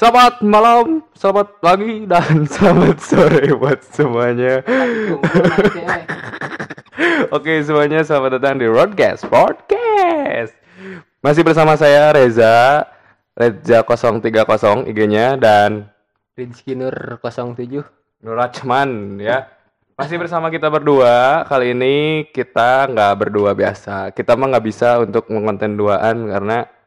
Selamat malam, selamat pagi, dan selamat sore buat semuanya. Oke semuanya, selamat datang di Roadcast Podcast. Masih bersama saya Reza, Reza 030 IG-nya dan Rizky Nur 07 Nurachman ya. Masih bersama kita berdua. Kali ini kita nggak berdua biasa. Kita mah nggak bisa untuk mengonten duaan karena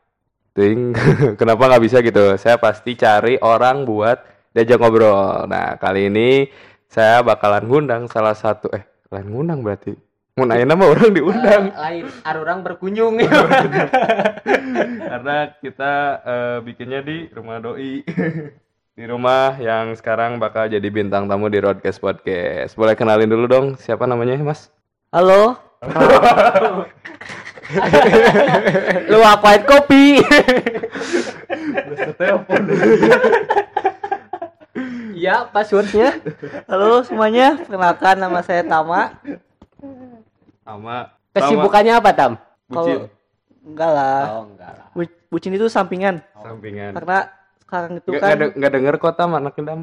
ting kenapa nggak bisa gitu. Saya pasti cari orang buat diajak ngobrol. Nah kali ini saya bakalan ngundang salah satu eh kalian ngundang berarti. Mau nanya nama orang diundang. lain arurang berkunjung karena kita eh, bikinnya di rumah doi di rumah yang sekarang bakal jadi bintang tamu di Roadcast Podcast boleh kenalin dulu dong siapa namanya mas halo lu apain kopi Iya, passwordnya. Halo semuanya, perkenalkan nama saya Tama. sama Kesibukannya apa, Tam? bucin Enggak lah. Oh, enggak lah. Bu- bucin itu sampingan. sampingan Karena sekarang itu kan nggak de- nggak denger kota anak dam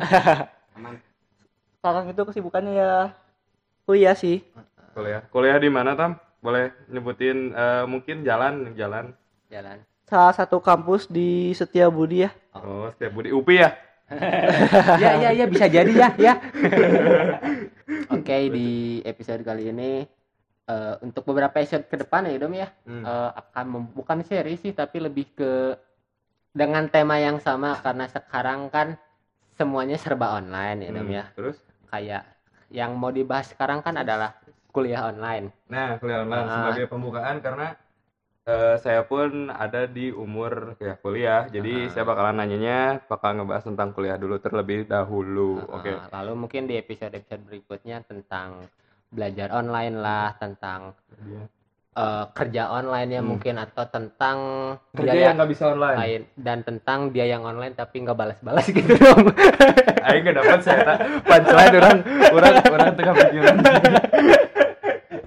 sekarang itu kesibukannya ya kuliah sih. kuliah kuliah di mana tam boleh nyebutin eh, mungkin jalan jalan Jalan. Salah satu kampus di Setiabudi ya. oh setiap budi upi ya ya, ya, ya, bisa jadi ya, ya. Oke, di episode kali ini eh, untuk beberapa episode ke depan ya, Dom ya. Hmm. eh, akan bukan seri sih tapi lebih ke dengan tema yang sama karena sekarang kan semuanya serba online ya Dom Hmm, ya terus kayak yang mau dibahas sekarang kan adalah kuliah online Nah, kuliah online Ah. sebagai pembukaan karena eh, saya pun ada di umur ya kuliah, jadi Ah. saya bakalan nanyanya bakal ngebahas tentang kuliah dulu terlebih dahulu. Uh, Oke. lalu mungkin di episode-episode berikutnya tentang belajar online lah tentang eh, kerja online ya Hmm. mungkin atau tentang Kerja yang nggak bisa online. lain dan tentang dia yang online tapi nggak balas-balas gitu dong Aing nggak dapat saya tak punchline orang orang orang tengah pikiran.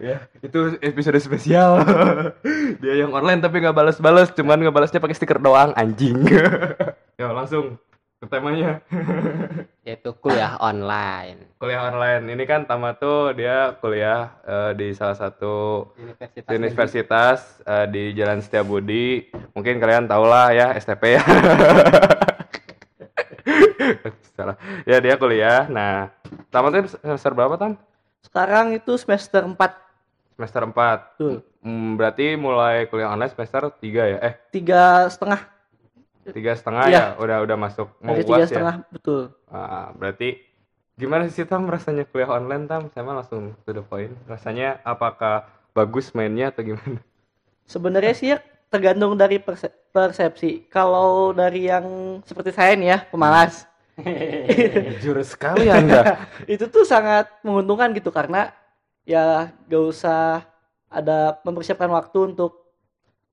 ya, itu episode spesial. Dia yang online tapi nggak balas-balas, cuman ngebalasnya pakai stiker doang anjing. ya, langsung ke temanya. yaitu kuliah online. Kuliah online. Ini kan Tama tuh dia kuliah eh, di salah satu universitas universitas eh, di Jalan Setiabudi. Mungkin kalian tau lah ya STP ya salah. Ya dia kuliah. Nah Tama tuh semester berapa Tam Sekarang itu semester 4 semester 4 Betul. Hmm, berarti mulai kuliah online semester 3 ya eh tiga setengah tiga setengah Iya. ya udah udah masuk mau dari tiga uas ya setengah betul. Ah, berarti gimana sih Tam rasanya kuliah online Tam? Saya mah langsung to the point. Rasanya apakah bagus mainnya atau gimana? Sebenarnya sih ya tergantung dari perse- persepsi. Kalau dari yang seperti saya nih ya pemalas, Jurus sekali Anda. itu tuh sangat menguntungkan gitu karena ya gak usah ada mempersiapkan waktu untuk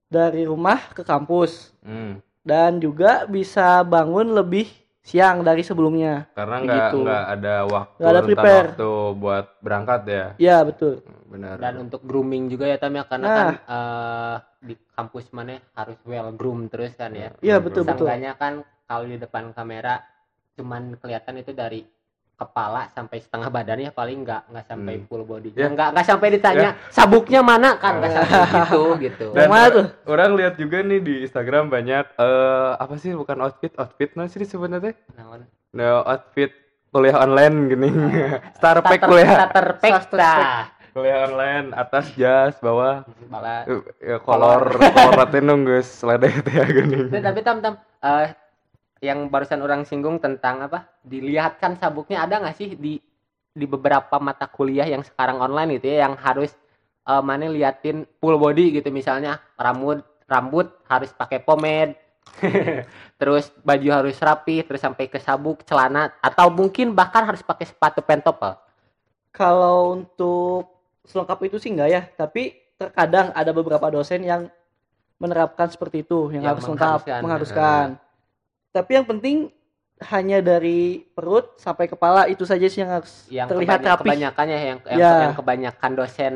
dari rumah ke kampus Hmm, dan juga bisa bangun lebih siang dari sebelumnya. karena nggak Begitu. nggak ada waktu Nggak ada prepare. waktu buat berangkat ya. Ya betul. Benar. dan untuk grooming juga ya Tam ya karena Nah. kan eh, di kampus mana harus well groom terus kan ya Iya betul betul. Kan kalau di depan kamera cuman kelihatan itu dari kepala sampai setengah badannya paling nggak nggak sampai Hmm. full body Ya. nggak nggak sampai ditanya sabuknya mana kan nggak sampai gitu gitu Dan mana tuh? orang lihat juga nih di Instagram banyak eh apa sih bukan outfit outfit mana sih sebenarnya? Naon? No outfit kuliah online gini. Star pack kuliah. starter pack. Kuliah online atas jas bawah Bala- Eh, ya kolor kolor ratin dong guys ledeh teh ya geuning. Tapi- tam tam eh, yang barusan orang singgung tentang apa dilihatkan sabuknya ada nggak sih di di beberapa mata kuliah yang sekarang online gitu ya yang harus eh, mana liatin full body gitu misalnya rambut rambut harus pakai pomade terus baju harus rapi terus sampai ke sabuk celana atau mungkin bahkan harus pakai sepatu pentopel Kalau untuk selengkap itu sih enggak ya, tapi terkadang ada beberapa dosen yang menerapkan seperti itu, yang, Yang harus lengkap, mengharuskan. mengharuskan. Tapi yang penting hanya dari perut sampai kepala itu saja sih yang harus yang terlihat kebanya- rapi. kebanyakannya yang yang, Ya. yang kebanyakan dosen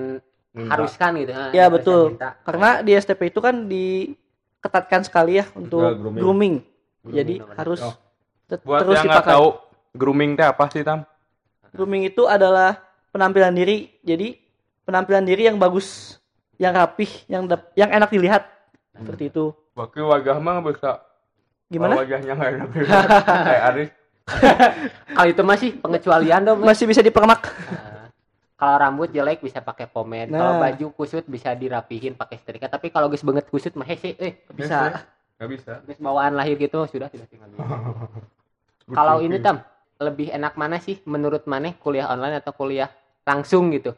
Minta. haruskan gitu ah, Ya, betul. minta. Karena di STP itu kan diketatkan sekali ya untuk Enggak, grooming. grooming. Grooming, Jadi benar-benar. harus Oh. Tet- Buat terus yang dipakai. tahu grooming teh apa sih Tam? Grooming itu adalah penampilan diri. Jadi penampilan diri yang bagus, yang rapih, yang yang enak dilihat. Seperti itu. Bagi wajah mah nggak bisa. Gimana? Kalau wajahnya nggak enak. Kayak Aris. Kalau itu masih pengecualian dong. Mas. Masih bisa dipermak. Nah, kalau rambut jelek bisa pakai pomade. Kalau Nah. baju kusut bisa dirapihin pakai setrika. Tapi kalau geus banget kusut mah hese eh Bisa. Nggak bisa. geus bawaan lahir gitu sudah sudah tinggal. Kalau ini tam lebih enak mana sih menurut maneh kuliah online atau kuliah langsung gitu?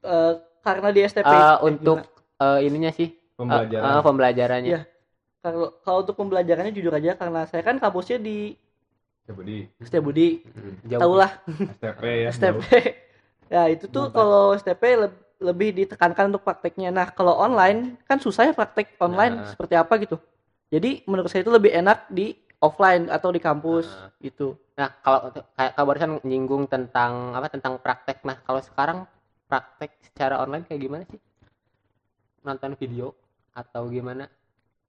Eh, karena di STP Eh, untuk eh, ininya sih pembelajaran. eh, pembelajarannya. Iya. Kalau kalau untuk pembelajarannya jujur aja karena saya kan kampusnya di Setiabudi. Hmm, jauh. Tahu lah STP ya. STP. ya itu tuh kalau STP leb- lebih ditekankan untuk prakteknya. Nah, kalau online kan susah ya praktek online Nah. seperti apa gitu. Jadi menurut saya itu lebih enak di offline atau di kampus Nah. gitu. Nah, kalau kayak kamu barusan nyinggung tentang apa tentang praktek. Nah, kalau sekarang praktek secara online kayak gimana sih? Nonton video atau gimana?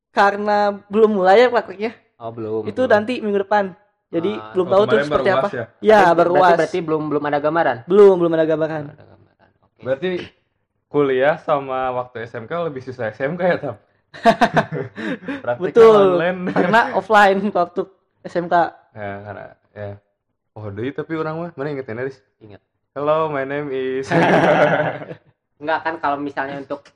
Karena belum mulai ya prakteknya. Oh, belum. itu belum. nanti minggu depan. Jadi Ah, belum Oh, tahu tuh seperti apa. Ya? Ya, Berarti- baru berarti, berarti belum belum ada gambaran. Belum, belum ada gambaran. Belum ada gambaran. Oke. Berarti kuliah sama waktu SMK lebih susah SMK ya Tam? Betul. online. Karena offline waktu SMK. ya karena ya. Oh deh tapi orang mah mana ingetin Aris? Ingat. Hello, my name is. Enggak kan kalau misalnya untuk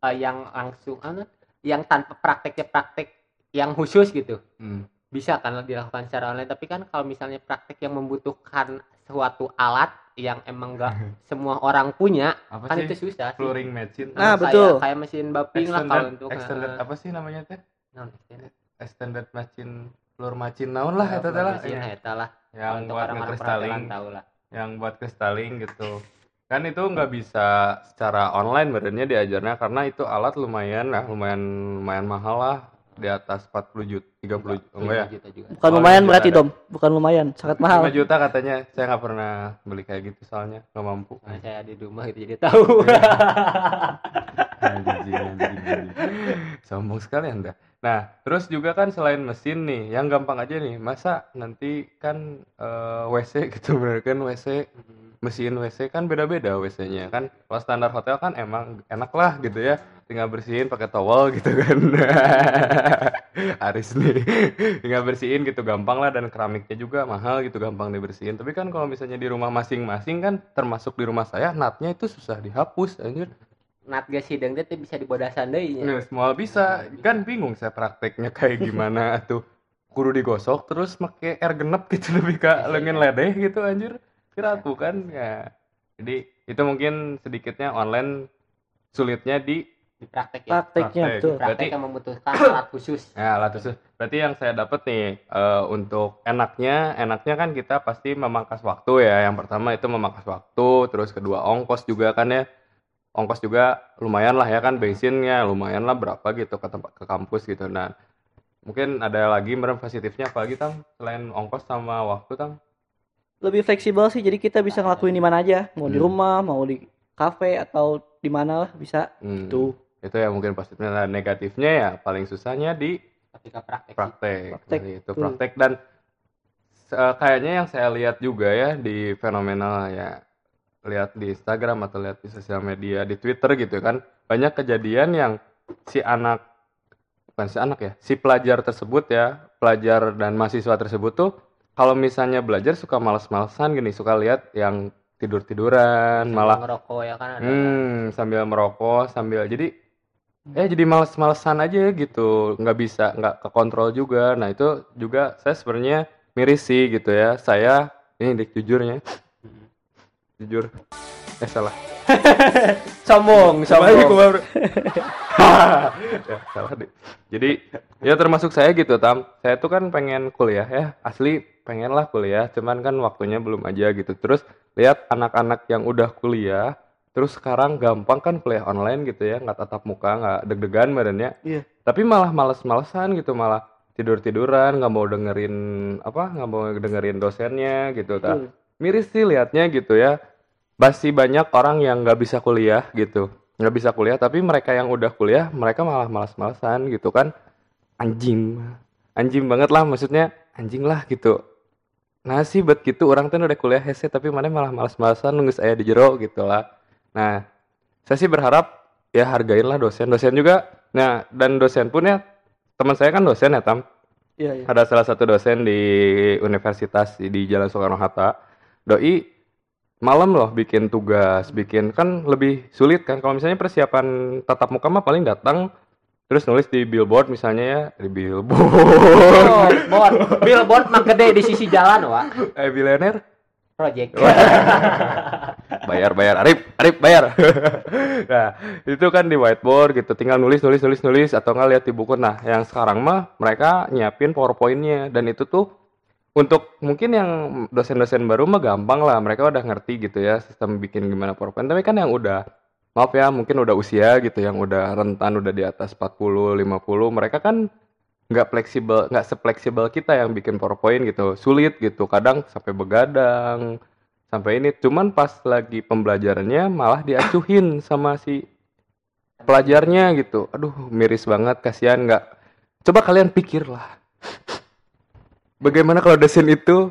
eh, yang langsung anu, yang tanpa prakteknya praktek yang khusus gitu. Hmm. Bisa kan dilakukan secara online, tapi kan kalau misalnya praktek yang membutuhkan suatu alat yang emang enggak semua orang punya, Apa kan sih? itu susah sih. Flooring machine. Nah, Kayak- betul. Kayak mesin buffing lah kalau untuk extended eh, apa sih namanya teh? non extended. Extended machine floor machine naon lah eta teh lah. Mesin Ya. eta lah. Yang Untuk buat perhotelan tahu lah. yang buat kristaling gitu. Kan itu nggak bisa secara online badannya diajarnya karena itu alat lumayan lah, lumayan lumayan mahal lah di atas 40 juta, 30 juta, enggak ya? Juta juga. Bukan Oh, lumayan iya, berarti, ada. Dom. Bukan lumayan, sangat mahal. 5 juta katanya. Saya nggak pernah beli kayak gitu soalnya nggak mampu. Nah, saya di rumah gitu jadi tahu. Anjing, anjing. Sombong sekali Anda. Nah, terus juga kan selain mesin nih, yang gampang aja nih, masa nanti kan eh, WC gitu bener kan WC, mesin WC kan beda-beda WC-nya kan. Kalau standar hotel kan emang enak lah gitu ya, tinggal bersihin pakai towel gitu kan. Aris nih, tinggal bersihin gitu gampang lah dan keramiknya juga mahal gitu gampang dibersihin. Tapi kan kalau misalnya di rumah masing-masing kan, termasuk di rumah saya, natnya itu susah dihapus anjir. Nat geus hidung teh bisa dibodasan deui nya. Nah, semua bisa. Kan bingung saya prakteknya kayak gimana tuh. Kudu digosok terus make air genep gitu lebih ke lengan ledeh gitu anjir. Kira tuh kan ya. Jadi itu mungkin sedikitnya online sulitnya di Di praktek ya. Prakteknya Praktek. betul. Praktek Berarti- yang membutuhkan alat khusus. ya alat khusus. Berarti yang saya dapat nih eh, untuk enaknya, enaknya kan kita pasti memangkas waktu ya. Yang pertama itu memangkas waktu, terus kedua ongkos juga kan ya. Ongkos juga lumayan lah ya kan bensinnya lumayan lah berapa gitu ke tempat ke kampus gitu. Nah, mungkin ada lagi merem positifnya apa lagi tang selain ongkos sama waktu tang? Lebih fleksibel sih, jadi kita bisa ngelakuin di mana aja, mau di Hmm. rumah, mau di kafe atau di mana lah bisa. Hmm, Tuh. Itu ya mungkin positifnya. Nah, negatifnya ya paling susahnya di Ketika praktek. praktek, Praktek, Nah, itu praktek dan eh, kayaknya yang saya lihat juga ya di fenomenal ya lihat di Instagram atau lihat di sosial media di Twitter gitu kan banyak kejadian yang si anak bukan si anak ya si pelajar tersebut ya pelajar dan mahasiswa tersebut tuh kalau misalnya belajar suka males-malesan gini suka lihat yang tidur tiduran Sambil malah ngerokok ya kan ada. Hmm, sambil merokok, sambil jadi ya jadi males-malesan aja gitu, nggak bisa, nggak kekontrol juga. Nah itu juga saya sebenarnya miris sih gitu ya. Saya ini dik jujurnya, Hmm. Jujur, eh salah. Sombong, sombong. ya, salah deh. Jadi ya termasuk saya gitu tam. Saya tuh kan pengen kuliah ya, asli pengen lah kuliah. Cuman kan waktunya belum aja gitu. Terus lihat anak-anak yang udah kuliah, terus sekarang gampang kan kuliah online gitu ya, nggak tatap muka, nggak deg-degan badannya. Iya. Tapi malah males-malesan gitu, malah tidur-tiduran, nggak mau dengerin apa, nggak mau dengerin dosennya gitu. Betul. Miris sih liatnya gitu ya masih banyak orang yang nggak bisa kuliah gitu. Nggak bisa kuliah tapi mereka yang udah kuliah mereka malah malas-malasan gitu kan. Anjing. Anjing banget lah maksudnya anjing lah gitu. Nah sih buat gitu orang tuh udah kuliah hese tapi mana malah malas-malasan nunggu saya di jero gitu lah. Nah saya sih berharap ya hargain lah dosen. Dosen juga nah dan dosen pun ya teman saya kan dosen ya tam? Iya, iya. ada salah satu dosen di universitas di Jalan Soekarno Hatta doi malam loh bikin tugas bikin kan lebih sulit kan. Kalau misalnya persiapan tatap muka mah paling datang terus nulis di billboard misalnya ya di billboard. Billboard, billboard mah gede di sisi jalan, Wak. eh billionaire? Project. bayar bayar. Arif Arif bayar. Nah itu kan di whiteboard gitu. Tinggal nulis nulis nulis nulis. Atau nggak lihat di buku. Nah yang sekarang mah mereka nyiapin powerpointnya. Dan itu tuh untuk mungkin yang dosen-dosen baru mah gampang lah mereka udah ngerti gitu ya sistem bikin gimana powerpoint. Tapi kan yang udah maaf ya mungkin udah usia gitu yang udah rentan udah di atas 40 50 mereka kan nggak fleksibel nggak sefleksibel kita yang bikin powerpoint gitu. Sulit gitu kadang sampai begadang sampai ini. Cuman pas lagi pembelajarannya malah diacuhin sama si pelajarnya gitu. Aduh miris banget kasihan nggak. Coba kalian pikir lah bagaimana kalau dosen itu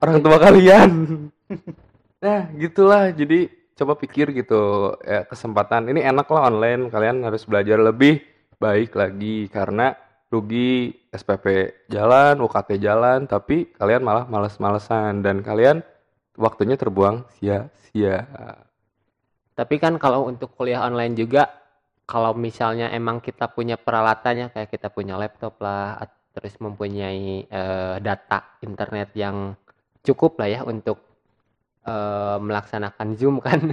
orang tua kalian? Nah gitulah. Jadi coba pikir gitu. Ya kesempatan. Ini enak lah online. Kalian harus belajar lebih baik lagi. Karena rugi SPP jalan UKT jalan tapi kalian malah males-malesan. Dan kalian waktunya terbuang sia-sia. Tapi kan kalau untuk kuliah online juga kalau misalnya emang kita punya peralatannya kayak kita punya laptop lah terus mempunyai eh, data internet yang cukup lah ya untuk eh, melaksanakan Zoom kan.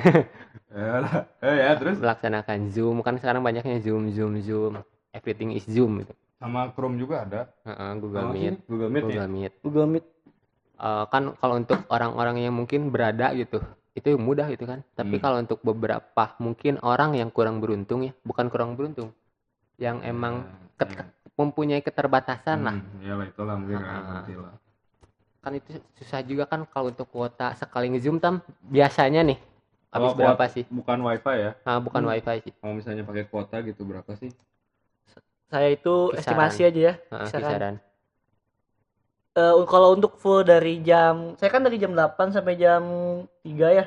ya terus melaksanakan Zoom kan sekarang banyaknya Zoom Zoom Zoom. Everything is Zoom gitu. sama Chrome juga ada Heeh, Google Meet, Google Meet ya Google Meet. Google Meet. Eh, kan kalau untuk orang-orang yang mungkin berada gitu itu mudah gitu kan tapi Hmm. kalau untuk beberapa mungkin orang yang kurang beruntung ya bukan kurang beruntung yang emang ket- mempunyai keterbatasan lah ya lah itulah mungkin Ah. ngerti lah kan itu susah juga kan kalau untuk kuota sekali nge-zoom tam biasanya nih habis Kalau berapa sih bukan wifi ya nah, bukan Hmm. wifi sih kalau misalnya pakai kuota gitu berapa sih Saya itu Kisaran. estimasi aja ya. Heeh, Kisaran. kisaran Eh, kalau untuk full dari jam saya kan dari jam 8 sampai jam 3 ya.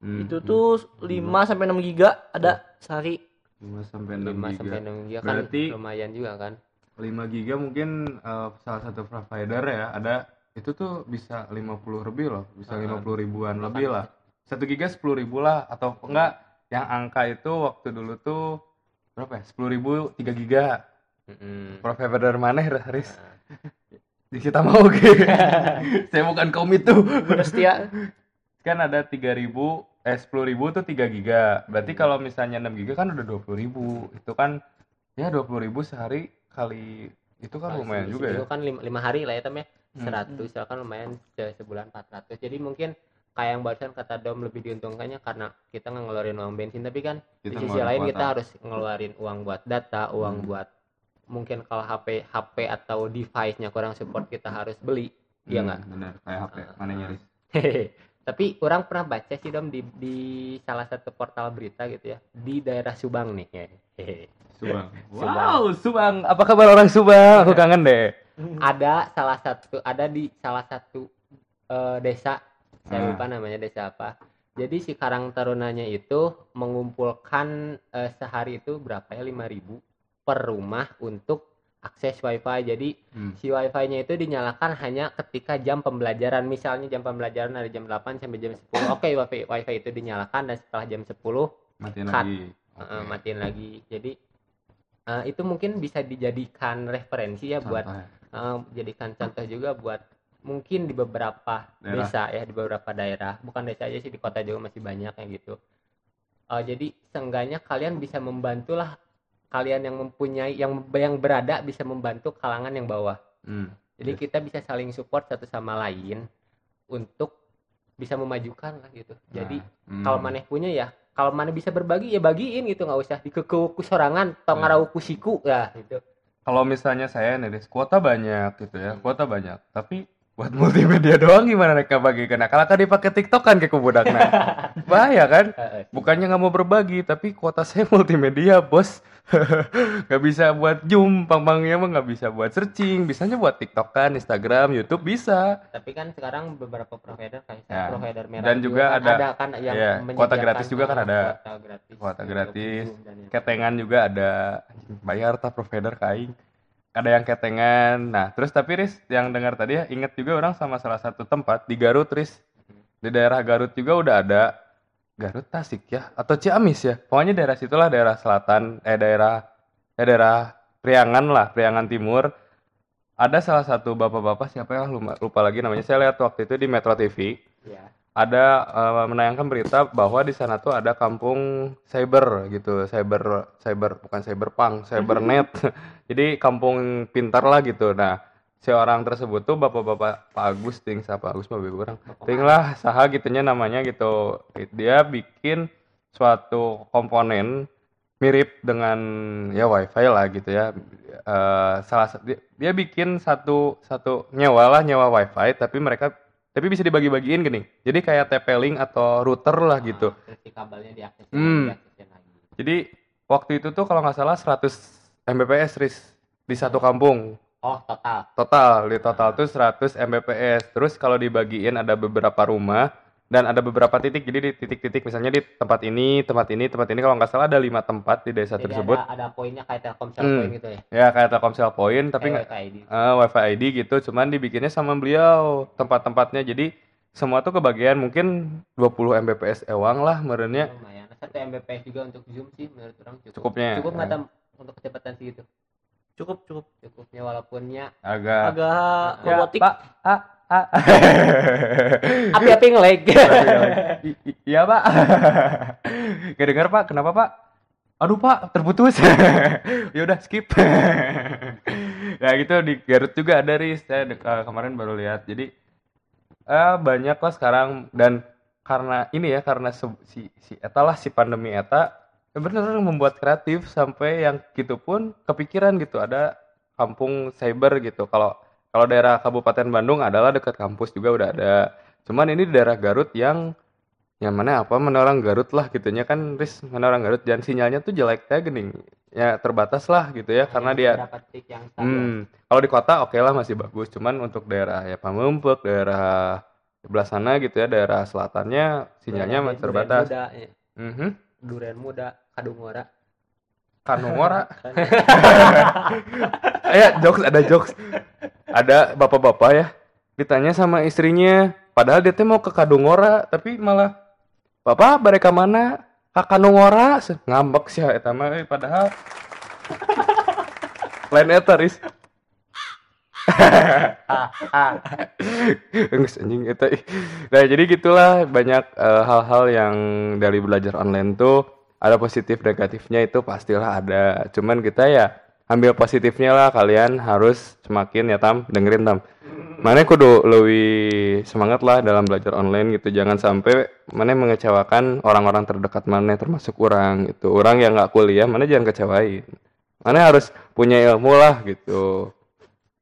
Hmm, itu tuh 5 sampai 6 giga ada sehari. 5 sampai 6 5 giga. sampai 6 giga kan Berarti- lumayan juga kan? 5 giga mungkin eh, salah satu provider ya ada itu tuh bisa 50 lebih loh bisa Ah. 50 ribuan Makanya. lebih lah. Satu giga 10 ribu lah atau enggak yang angka itu waktu dulu tuh berapa ya 10 ribu 3 giga. Mm-mm. provider mana Haris Nah, di kita mau oke saya bukan kaum itu Udah setia. kan ada 3000 eh 10.000 tuh 3 giga. Berarti kalau misalnya 6 giga kan udah 20.000 itu kan ya 20.000 sehari kali itu kan Kali lumayan juga ya. kan lima, lima hari lah ya tem ya. Hmm. 100 ya kan lumayan se- sebulan 400 jadi mungkin kayak yang barusan kata Dom lebih diuntungkannya karena kita nggak ngeluarin uang bensin. Tapi kan di Kita sisi ngeluarin lain kita harus ngeluarin uang buat data uang Hmm. buat mungkin kalau HP HP atau device-nya kurang support kita harus beli. Iya Hmm, nggak? bener kayak HP Ah, mana nyaris. tapi orang pernah baca sih Dom di, di salah satu portal berita gitu ya. Di daerah Subang nih Hehehe. Subang. Subang. wow Subang. Apa kabar orang Subang? Aku kangen deh. Ada salah satu ada di salah satu eh, desa. Saya Ah. lupa namanya desa apa. Jadi si Karang Tarunanya itu mengumpulkan eh, sehari itu berapa ya? 5000 per rumah untuk akses wifi. Jadi Hmm. si wifi-nya itu dinyalakan hanya ketika jam pembelajaran. Misalnya jam pembelajaran dari jam 8 sampai jam 10 oke wifi wifi itu dinyalakan dan setelah jam 10 matiin Cut. lagi. Eh, matiin lagi. Jadi eh, itu mungkin bisa dijadikan referensi ya buat eh, jadikan contoh juga buat mungkin di beberapa Daerah. desa ya di beberapa daerah. Bukan desa aja sih di kota juga masih banyak kayak gitu. Eh, jadi seenggaknya kalian bisa membantulah kalian yang mempunyai yang yang berada bisa membantu kalangan yang bawah Hmm. jadi Yes. kita bisa saling support satu sama lain untuk bisa memajukan lah gitu jadi Nah, hmm. kalau maneh punya ya kalau mana bisa berbagi ya bagiin gitu nggak usah dikekeu ku sorangan atau Hmm. ngarau ku siku ya gitu kalau misalnya saya nih kuota banyak gitu ya Hmm. kuota banyak tapi buat multimedia doang gimana mereka bagikan? Nah kalau kan dipakai TikTok kan kayak kubudakna bahaya kan? Heeh. bukannya nggak mau berbagi tapi kuota saya multimedia bos. Nggak bisa buat zoom pang-pangnya mah nggak bisa buat searching. Bisanya buat TikTok kan Instagram YouTube bisa. Tapi kan sekarang beberapa provider kayak Ya. provider merah Dan juga kan ada- kan yang iya, kuota gratis juga kan eh, ada. kuota gratis. Kuota untuk gratis. Ketengan juga ada. Bayar tak provider kaing ada yang ketengan. Nah terus tapi Riz yang dengar tadi ya inget juga orang sama salah satu tempat di Garut Riz. Di daerah Garut juga udah ada Garut Tasik ya atau Ciamis ya. Pokoknya daerah situlah daerah selatan eh daerah eh daerah Priangan lah Priangan Timur. Ada salah satu bapak-bapak siapa ya? Lupa, lupa lagi namanya. Saya lihat waktu itu di Metro TV ya ada eh, menayangkan berita bahwa di sana tuh ada kampung cyber gitu, cyber cyber bukan cyberpunk, cybernet. Jadi kampung pintar lah gitu. Nah, si orang tersebut tuh bapak-bapak Pak Agus ting siapa Agus mah orang. Ting lah saha gitunya namanya gitu. Dia bikin suatu komponen mirip dengan ya wifi lah gitu ya. Eh, salah sa- dia, dia bikin satu satu nyewa lah nyewa wifi tapi mereka tapi bisa dibagi-bagiin gini. Jadi kayak TP-Link atau router lah gitu. terus kabelnya diakses Hmm. diaksesin lagi Jadi waktu itu tuh kalau nggak salah 100 Mbps Riz di satu kampung. oh total Total di total tuh 100 Mbps. Terus kalau dibagiin ada beberapa rumah dan ada beberapa titik. Jadi di titik-titik misalnya di tempat ini, tempat ini, tempat ini kalau nggak salah ada lima tempat di desa jadi tersebut. ada ada poinnya kayak Telkomsel Hmm. poin gitu ya Ya kayak Telkomsel Point tapi nggak kayak WiFi ID. Eh, WiFi ID gitu, cuman dibikinnya sama beliau tempat-tempatnya. Jadi semua tuh kebagian mungkin 20 Mbps ewang lah merenya. lumayan satu Mbps juga untuk zoom sih menurut orang cukup Cukupnya. cukup nggak Tam, untuk kecepatan segitu cukup cukup cukupnya walaupunnya Agak agak Ya, robotik Pak. Ah. api-api ngelag Iya, Pak. Gak dengar, Pak. Kenapa, Pak? Aduh, Pak, terputus. ya udah skip. ya gitu di Garut juga ada Riz. Saya eh, kemarin baru lihat. Jadi eh banyak lah sekarang dan karena ini ya karena se- si si eta lah si pandemi eta ya bener membuat kreatif sampai yang gitu pun kepikiran gitu ada kampung cyber gitu kalau kalau daerah Kabupaten Bandung adalah dekat kampus juga udah ada. Cuman ini di daerah Garut yang yang mana apa? Mana orang Garut lah gitunya kan Riz mana orang Garut. Dan sinyalnya tuh jelek teh gini. Ya terbatas lah gitu ya karena dia dapat titik yang stabil. Hmm, kalau di kota oke lah masih bagus, cuman untuk daerah ya Pamempek, daerah sebelah sana gitu ya, daerah selatannya sinyalnya masih terbatas. Duren muda, ya. Mhm. Duren muda kadungora Kanungora. ya jokes ada jokes. Ada bapak-bapak ya ditanya sama istrinya, padahal dia teh mau ke Kadungora, tapi malah Bapak bareka mana? Ka Kanungora Se- ngambek sih eta mah eh, padahal lain eta Riz. Geus anjing eta. ih. Nah, jadi gitulah banyak eh, hal-hal yang dari belajar online tuh ada positif negatifnya itu pastilah ada. Cuman kita ya ambil positifnya lah kalian harus semakin ya Tam, dengerin Tam. Mana kudu lebih semangat lah dalam belajar online gitu. Jangan sampai mana mengecewakan orang-orang terdekat mana termasuk orang gitu. Orang yang nggak kuliah mana jangan kecewain. Mana harus punya ilmu lah gitu.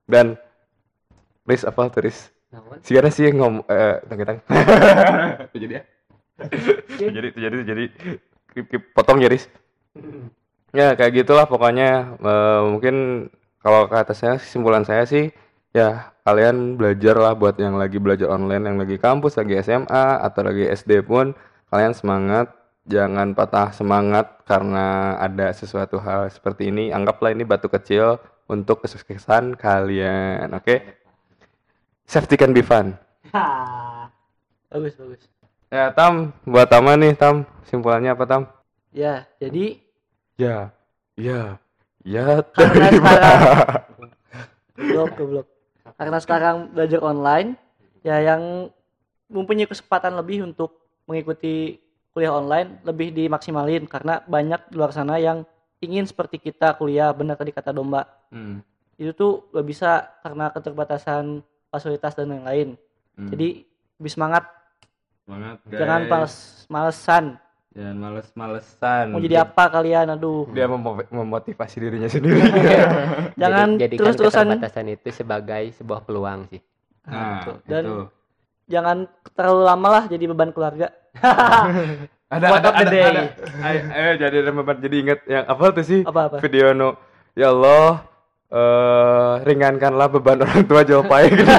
Dan Riz apa Riz? namun Si sih yang ngomong eh tang tang. jadi ya. jadi jadi jadi kip, kip, potong ya Riz. Ya kayak gitulah pokoknya. Eh, mungkin kalau kata saya kesimpulan saya sih ya kalian belajar lah buat yang lagi belajar online yang lagi kampus lagi SMA atau lagi SD pun kalian semangat. Jangan patah semangat karena ada sesuatu hal seperti ini. Anggaplah ini batu kecil untuk kesuksesan kalian oke? Safety can be fun. Bagus bagus ya Tam buat Tama nih Tam. Simpulannya apa Tam? Ya jadi ya ya ya Karena terima. sekarang- goblok goblok. Karena sekarang belajar online ya yang mempunyai kesempatan lebih untuk mengikuti kuliah online lebih dimaksimalin karena banyak di luar sana yang ingin seperti kita kuliah benar tadi kata domba. Hmm, itu tuh gak bisa karena keterbatasan fasilitas dan lain-lain. Hmm. jadi lebih semangat semangat jangan guys. males malesan jangan males-malesan mau jadi apa kalian aduh dia memo- memotivasi dirinya sendiri jangan Jadi- terus-terusan keterbatasan itu sebagai sebuah peluang sih Nah, itu. Dan itu. jangan terlalu lama lah jadi beban keluarga. Ada Quote ada ada, ada. Ayo, ayo jadi beban jadi inget yang apa tuh sih? Apa-apa? Video no. Ya Allah, eh ringankanlah beban orang tua jawab payah gitu.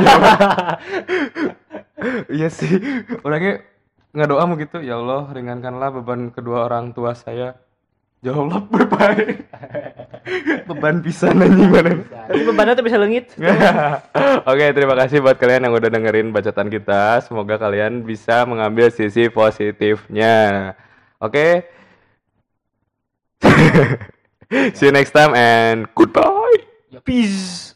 Iya sih. Orangnya ngedoa mau gitu, ya Allah, ringankanlah beban kedua orang tua saya. Jawab berbaik. beban bisa anjing mana. Tapi bebannya tuh bisa lengit. Oke, terima kasih buat kalian yang udah dengerin bacaan kita. Semoga kalian bisa mengambil sisi positifnya. Oke. See you next time and goodbye. Peace.